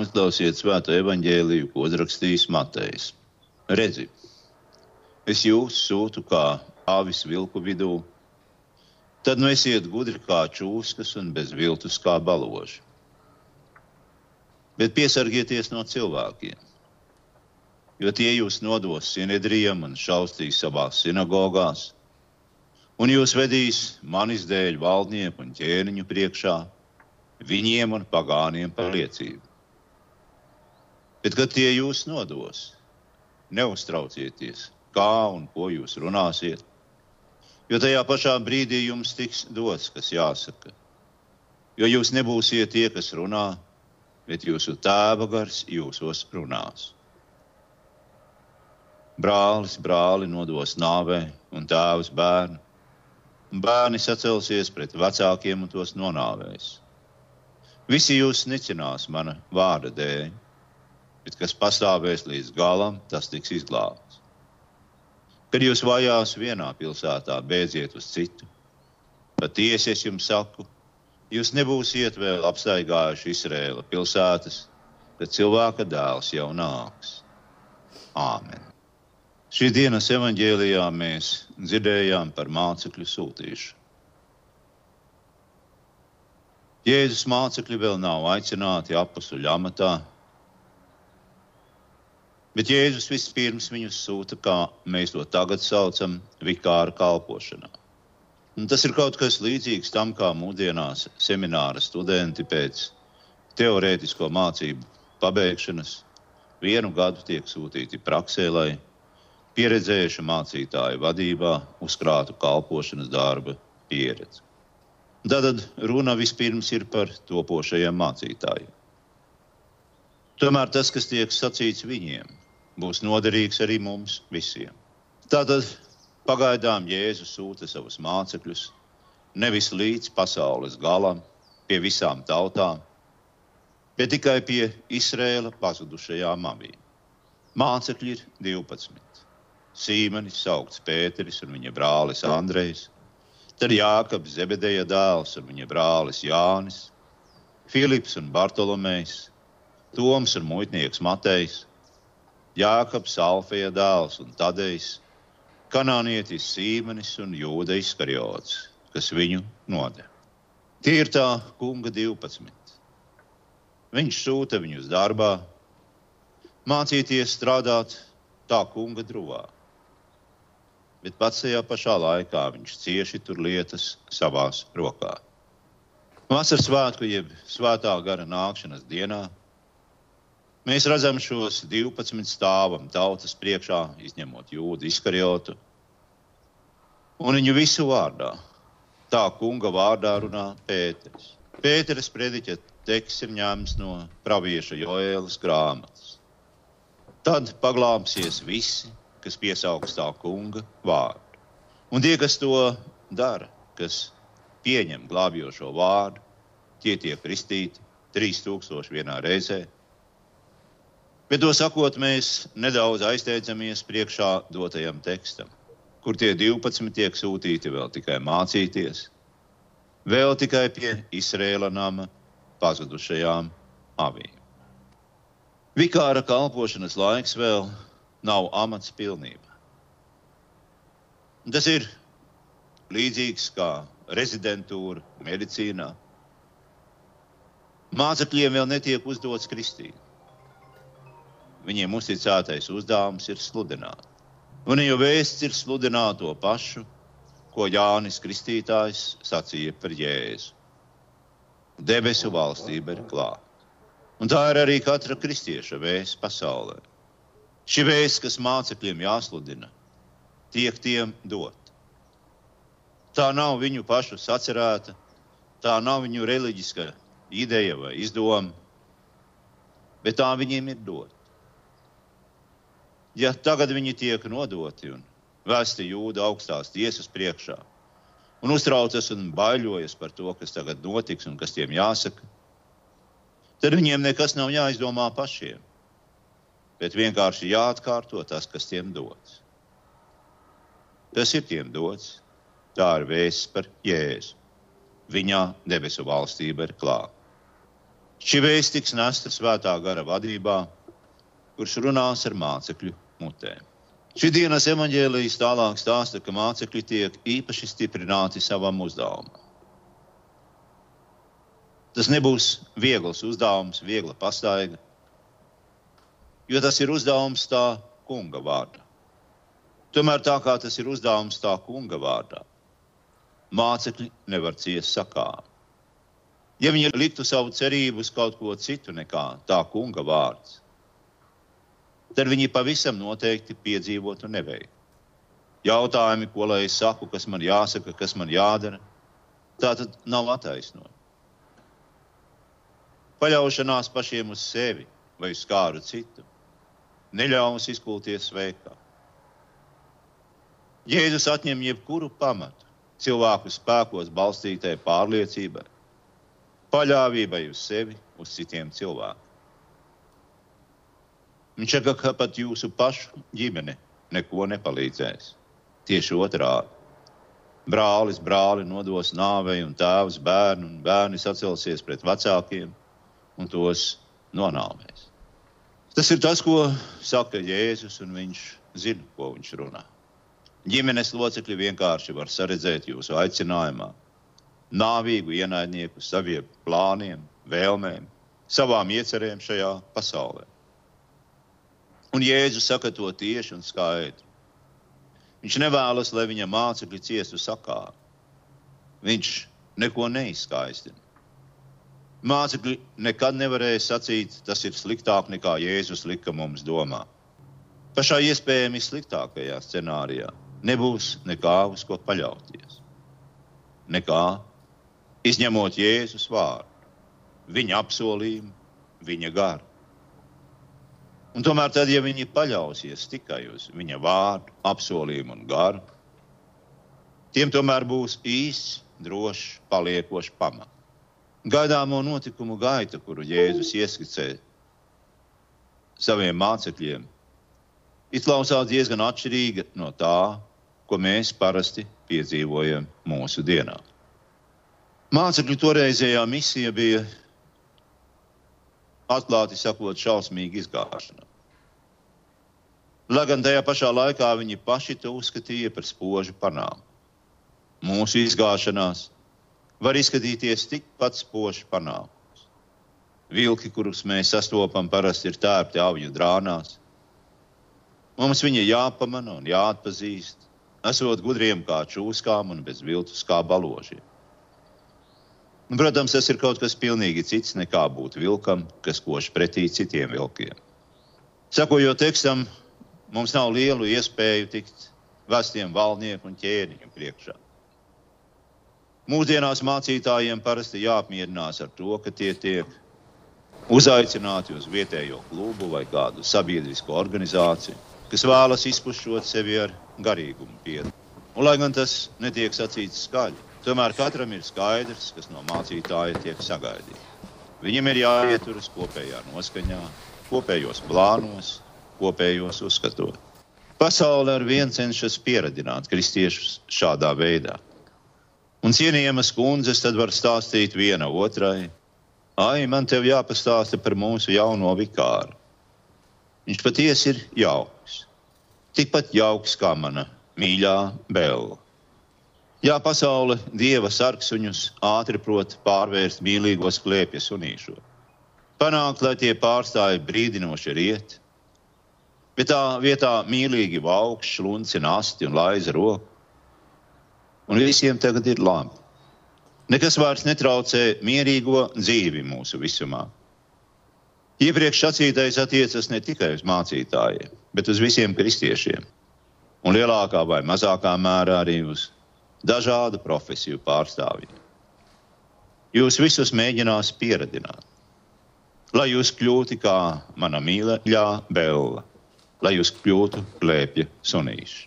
Uzklausiet svēto evaņģēliju, ko uzrakstījis Matejs. Redzi, es jūs sūtu kā avis vilku vidū, tad nu esiet gudri kā čūskas un bez viltus kā baloži. Bet piesargieties no cilvēkiem, jo tie jūs nodos sinedrijam un šaustīs savās sinagogās, un jūs vedīs manis dēļ valdnieku un ķēniņu priekšā, viņiem un pagāniem par liecību. Bet, kad tie jūs nodos, neuztraucieties, kā un ko jūs runāsiet, jo tajā pašā brīdī jums tiks dots, kas jāsaka. Jo jūs nebūsiet tie, kas runā, bet jūsu tēva gars jūsos runās. Brālis brāli nodos nāvē un tēvs bērnu. Bērni sacelsies pret vecākiem un tos nonāvēs. Visi jūs nicinās mana vārda dēļ bet kas pastāvēs līdz galam, tas tiks izglābts. Kad jūs vajās vienā pilsētā, beidziet uz citu. Patiesi es jums saku, jūs nebūsiet vēl apstaigājuši Izrēla pilsētas, kad cilvēka dēls jau nāks. Āmen! Šīs dienas evanģēlijā mēs dzirdējām par mācekļu sūtīšanu. Jēzus mācekļi vēl nav aicināti apakšu amatā, Bet Jēzus vispirms viņus sūta, kā mēs to tagad saucam, vikāra kalpošanā. Un tas ir kaut kas līdzīgs tam, kā mūsdienās semināra studenti pēc teorētisko mācību pabeigšanas vienu gadu tiek sūtīti praksē, lai pieredzējuši mācītāju vadībā uzkrātu kalpošanas darba pieredzi. Tad runa vispirms ir par topošajiem mācītājiem. Tomēr tas, kas tiek sacīts viņiem, būs noderīgs arī mums visiem. Tātad pagaidām Jēzus sūta savus mācekļus nevis līdz pasaules galam, pie visām tautām, bet tikai pie Izrēla pazudušajām avīm. Mācekļi ir 12. Sīmenis, saukts Pēteris un viņa brālis Andrejs, tad Jākabs, Zebedeja dēls un viņa brālis Jānis, Filips un Bartolomejs, Toms un muitnieks Matejs, Jākabs, Alfija dēls un Tadejs, kanānietis Sīmenis un Jūda Iskariots, kas viņu nodeva. Tie ir tā kunga 12. Viņš sūta viņus darbā, mācīties strādāt tā kunga drūvā. Bet pats tajā pašā laikā viņš cieši tur lietas savās rokās. Vasaras svētku, jeb svētā gara nākšanas dienā, Mēs redzam šos 12 stāvam tautas priekšā, izņemot jūdu izkarjotu. Un viņu visu vārdā, tā kunga vārdā runā Pēters. Pēters prediķa teksts ir ņemts no pravieša Joēlas grāmatas. Tad paglāpsies visi, kas piesaugs tā kunga vārdu. Un tie, kas to dara, kas pieņem glābjošo vārdu, tie tiek kristīti 3000 vienā reizē Bet to sakot, mēs nedaudz aizteicamies priekšā dotajam tekstam, kur tie 12 tiek sūtīti vēl tikai mācīties, vēl tikai pie Izrēla nama pazudušajām avīm. Vikāra kalpošanas laiks vēl nav amats pilnībā. Tas ir līdzīgs kā rezidentūra medicīnā. Mācekļiem vēl netiek uzdots kristīt. Viņiem uzticētais uzdevums ir sludināt. Un jau vēsts ir sludināt to pašu, ko Jānis Kristītājs sacīja par Jēzu. Debesu valstība ir klāta. Un tā ir arī katra kristieša vēsts pasaulē. Šī vēsts, kas mācekļiem jāsludina, tiek tiem dot. Tā nav viņu pašu sacerēta, tā nav viņu reliģiska ideja vai izdoma, bet tā viņiem ir dota ja tagad viņi tiek nodoti un vēsti jūda augstās tiesas priekšā, un uztraucas un baiļojas par to, kas tagad notiks un kas tiem jāsaka, tad viņiem nekas nav jāizdomā pašiem, bet vienkārši jāatkārto tas, kas tiem dots. Tas ir tiem dots. Tā ir vēsts par Jēzu. Viņā debesu valstība ir klāta. Šī vēsts tiks nesta svētā gara vadībā, kurš runās ar mācekļu mutēm. Šī dienas evaņģēlijas tālāk stāsta, ka mācekļi tiek īpaši stiprināti savam uzdevumam. Tas nebūs viegls uzdevums, viegla pastaiga, jo tas ir uzdevums tā kunga vārdā. Tomēr tā kā tas ir uzdevums tā kunga vārdā, mācekļi nevar ciest sakām. Ja viņi liktu savu cerību uz kaut ko citu nekā tā kunga vārds, tad viņi pavisam noteikti piedzīvotu neveiktu. Jautājumi, ko lai es saku, kas man jāsaka, kas man jādara, tā tad nav attaisnojama. Paļaušanās pašiem uz sevi vai uz kādu citu neļaus izkulties sveikā. Jēzus atņem jebkuru pamatu cilvēku spēkos balstītai pārliecībai, paļāvībai uz sevi, uz citiem cilvēkiem. Viņš saka, ka pat jūsu pašu ģimene neko nepalīdzēs. Tieši otrādi. Brālis brāli nodos nāvei, un tēvs bērnu, un bērni sacelsies pret vecākiem un tos nonāvēs. Tas ir tas, ko saka Jēzus, un viņš zina, ko viņš runā. Ģimenes locekļi vienkārši var saredzēt jūsu aicinājumā, nāvīgu ienaidnieku saviem plāniem, vēlmēm, savām iecerēm šajā pasaulē. Un Jēzus saka to tieši un skaidri. Viņš nevēlas, lai viņa mācekļi ciestu sakā. Viņš neko neizskaistina. Mācekļi nekad nevarēja sacīt, tas ir sliktāk nekā Jēzus lika mums domā. Pašā iespējami sliktākajā scenārijā nebūs nekā uz ko paļauties. Nekā izņemot Jēzus vārdu, viņa apsolījumu, viņa garu. Un tomēr, tad, ja viņi paļausies tikai uz viņa vārdu, apsolījumu un garu, tiem tomēr būs īsts, drošs, paliekošs pamats. Gaidāmo notikumu gaita, kuru Jēzus ieskicē saviem mācekļiem, izklausās diezgan atšķirīga no tā, ko mēs parasti piedzīvojam mūsu dienā. Mācekļu toreizējā misija bija atklāti sakot, šausmīga izgāšana. Lai gan tajā pašā laikā viņi paši to uzskatīja par spožu panākumu. Mūsu izgāšanās var izskatīties tikpat spožs panākums. Vilki, kurus mēs sastopam, parasti ir tērpti avju drānās. Mums viņi jāpamana un jāatpazīst, esot gudriem kā čūskām un bez viltus kā baložiem. Protams, tas ir kaut kas pilnīgi cits nekā būt vilkam, kas kož pretī citiem vilkiem. Sakojot tekstam, mums nav lielu iespēju tikt vestiem valnieku un ķēniņu priekšā. Mūsdienās mācītājiem parasti jāapmierinās ar to, ka tie tiek uzaicināti uz vietējo klubu vai kādu sabiedrisko organizāciju, kas vēlas izpušķot sevi ar garīgumu piedu. Un, lai gan tas netiek sacīts skaļi, Tomēr katram ir skaidrs, kas no mācītāja tiek sagaidīts. Viņam ir jāieturas kopējā noskaņā, kopējos plānos, kopējos uzskatos. Pasaule ar vienu cenšas pieradināt kristiešus šādā veidā. Un cienījamas kundzes tad var stāstīt viena otrai, ai, man te jāpastāsta par mūsu jauno vikāru. Viņš patiesi ir jauks, tikpat jauks kā mana mīļā Bela. Jā, pasaule dieva sarksuņus ātri prot pārvērst mīlīgos kliepjas sunīšos. Panākt, lai tie pārstāji brīdinoši riet, bet tā vietā mīlīgi vaukš, luncina asti un laiza roku. Un visiem tagad ir labi. Nekas vairs netraucē mierīgo dzīvi mūsu visumā. Iepriekš sacītais attiecas ne tikai uz mācītājiem, bet uz visiem kristiešiem, un lielākā vai mazākā mērā arī uz dažādu profesiju pārstāvjiem. Jūs visus mēģinās pieradināt, lai jūs kļūtu kā mana mīļā Bela, lai jūs kļūtu klēpja sunīši.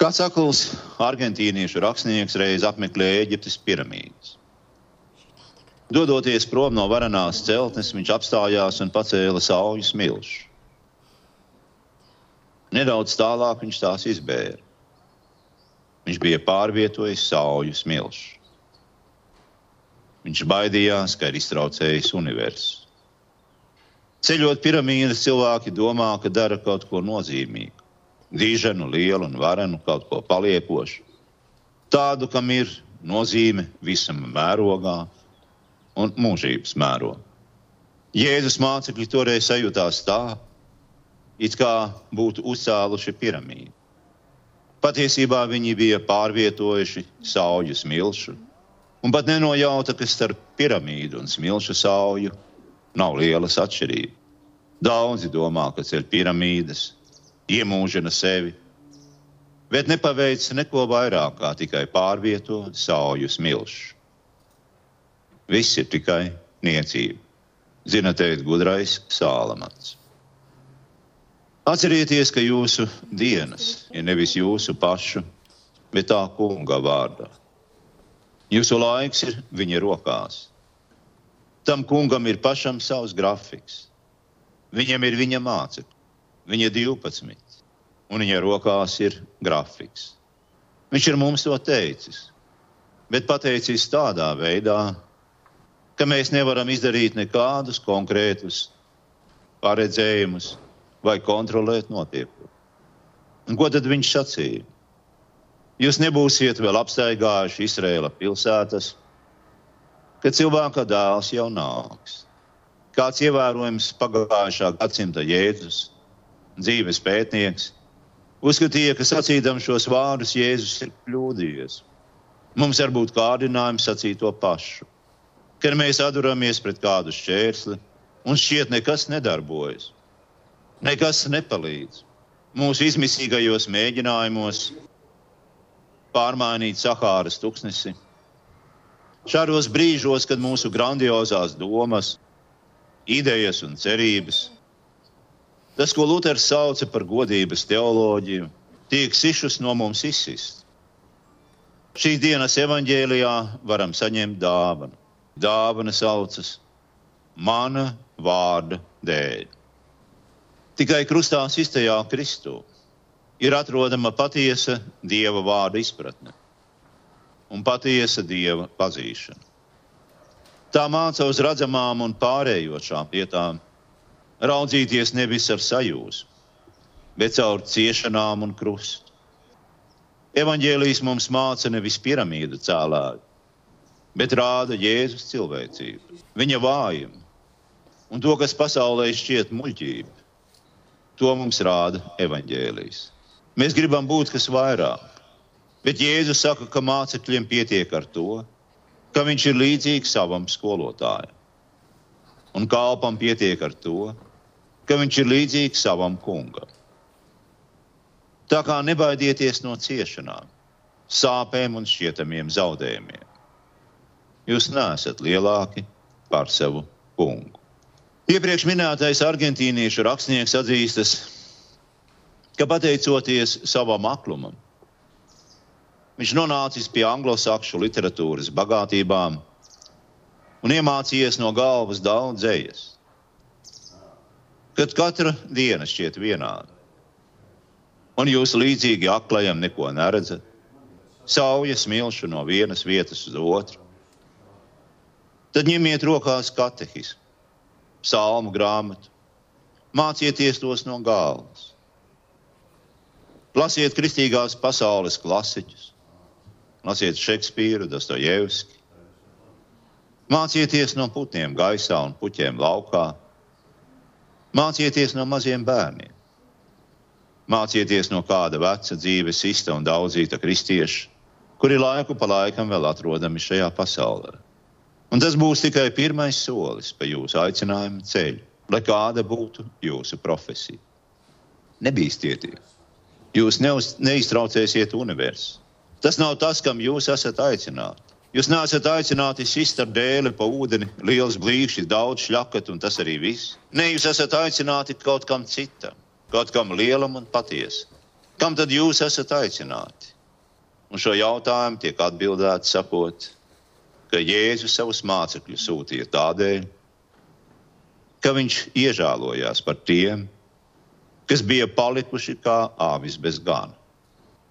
Kāds akls argentīniešu rakstnieks reiz apmeklēja Eģiptes piramīdas. Dodoties prom no varanās celtnes, viņš apstājās un pacēla sauju smilšu. Nedaudz tālāk viņš tās izbēra. Viņš bija pārvietojis sauju smilšu. Viņš baidījās, ka ir iztraucējis universu. Ceļot piramīdas, cilvēki domā, ka dara kaut ko nozīmīgu, diženu, lielu un varenu, kaut ko paliekošu. Tādu, kam ir nozīme visam mērogā un mūžības mērogā. Jēzus mācekļi toreiz sajūtās tā, it kā būtu uzcēluši piramīdu. Patiesībā viņi bija pārvietojuši sauju smilšu, un pat nenojauta, ka starp piramīdu un smilšu sauju nav lielas atšķirības. Daudzi domā, ka ceļ piramīdas, iemūžina sevi, bet nepaveic neko vairāk kā tikai pārvieto sauju smilšu. Viss ir tikai niecība. Zina, teikt, gudrais Sālamans. Atcerieties, ka jūsu dienas ir nevis jūsu pašu, bet tā kunga vārdā. Jūsu laiks ir viņa rokās. Tam kungam ir pašam savs grafiks. Viņam ir viņa mācekļi, viņa 12, un viņa rokās ir grafiks. Viņš ir mums to teicis, bet pateicis tādā veidā, ka mēs nevaram izdarīt nekādus konkrētus paredzējumus vai kontrolēt notiekumu. Ko tad viņš sacīja? Jūs nebūsiet vēl apstaigājuši Izraēla pilsētas, kad cilvēka dēls jau nāks. Kāds ievērojams pagājušā gadsimta Jēzus, dzīves pētnieks, uzskatīja, ka sacīdam šos vārdus Jēzus ir kļūdījies. Mums var būt kārdinājums sacīt to pašu. Kad mēs atduramies pret kādu šķērsli un šķiet nekas nedarbojas, nekas nepalīdz. Mūsu izmisīgajos mēģinājumos pārmainīt Sahāras tuksnesi. Šādos brīžos, kad mūsu grandiozās domas, idejas un cerības, tas, ko Luters sauca par godības teoloģiju, tiek sišus no mums izsist. Šīs dienas evanģēlijā varam saņemt dāvanu. Dāvana saucas mana vārda dēļ. Tikai krustā iztajā Kristū ir atrodama patiesa dieva vārda izpratne un patiesa dieva pazīšana. Tā māca uz redzamām un pārējošām lietām, raudzīties nevis ar sajūsmu, bet caur ciešanām un krustu. Evangelijas mums māca nevis piramīdu cēlāju, bet rāda Jēzus cilvēcību, viņa vājumu un to, kas pasaulē šķiet muļķība. To mums rāda evaņģēlijs. Mēs gribam būt kas vairāk, bet Jēzus saka, ka mācekļiem pietiek ar to, ka viņš ir līdzīgs savam skolotājam. Un kalpam pietiek ar to, ka viņš ir līdzīgs savam kungam. Tā kā nebaidieties no ciešanām, sāpēm un šķietamiem zaudējumiem. Jūs neesat lielāki par savu kungu. Iepriekš minētais argentīniešu rakstnieks atzīstas, ka pateicoties savam aklumam, viņš nonācis pie anglosakšu literatūras bagātībām un iemācījies no galvas daudz dzējas. Kad katra diena šķiet vienāda, un jūs līdzīgi aklajam neko neredzat, sauja smilšu no vienas vietas uz otru, tad ņemiet rokās katehismu psalmu grāmatu. Mācieties tos no galvas. Lasiet kristīgās pasaules klasiķus, lasiet Šekspīru, Dostojevski. Mācieties no putniem gaisā un puķiem laukā. Mācieties no maziem bērniem. Mācieties no kāda veca dzīves ista un daudzīta kristieša, kuri laiku pa laikam vēl atrodami šajā pasaulē. Un tas būs tikai pirmais solis pa jūsu aicinājumu ceļu, lai kāda būtu jūsu profesija. Nebīsties! Jūs neuz, neiztraucēsiet universu. Tas nav tas, kam jūs esat aicināti. Jūs neesat aicināti sist ar dēli pa ūdeni, liels blīkšķis, daudz šļakat, un tas arī viss. Nē, jūs esat aicināti kaut kam citam, kaut kam lielam un patiesam. Kam tad jūs esat aicināti? Un šo jautājumu tiek atbildēts sakot, ka Jēzus savus mācekļus sūtīja tādēļ, ka viņš iežēlojās par tiem, kas bija palikuši kā āvis bez gana.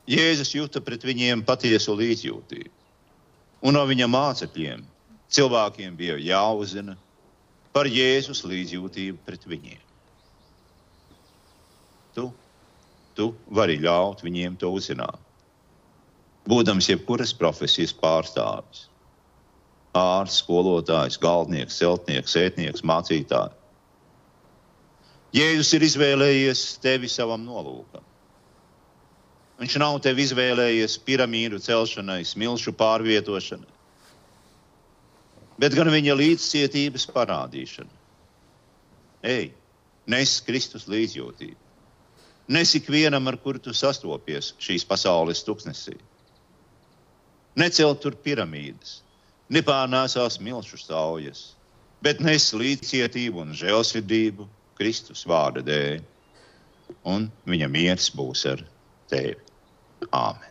Jēzus jūta pret viņiem patiesu līdzjūtību, un no viņa mācekļiem Cilvēkiem bija jāuzzina par Jēzus līdzjūtību pret viņiem. Tu, tu vari ļaut viņiem to uzzināt. Būdams jebkuras profesijas pārstāvis, ārsts, skolotājs, galdnieks, celtnieks, ētnieks, mācītājs. Jēzus ir izvēlējies tevi savam nolūkam. Viņš nav tevi izvēlējies piramīdu celšanai, smilšu pārvietošanai bet gan viņa līdzcietības parādīšana. Ej, nes Kristus līdzjūtību. Nes ikvienam, ar kuru tu sastopies šīs pasaules tuksnesī. Necelt tur piramīdas, nepārnēsās milšu saujas, bet nes līdzcietību un žēlsirdību Kristus vārda dēļ, un viņa miers būs ar tevi. Āmen!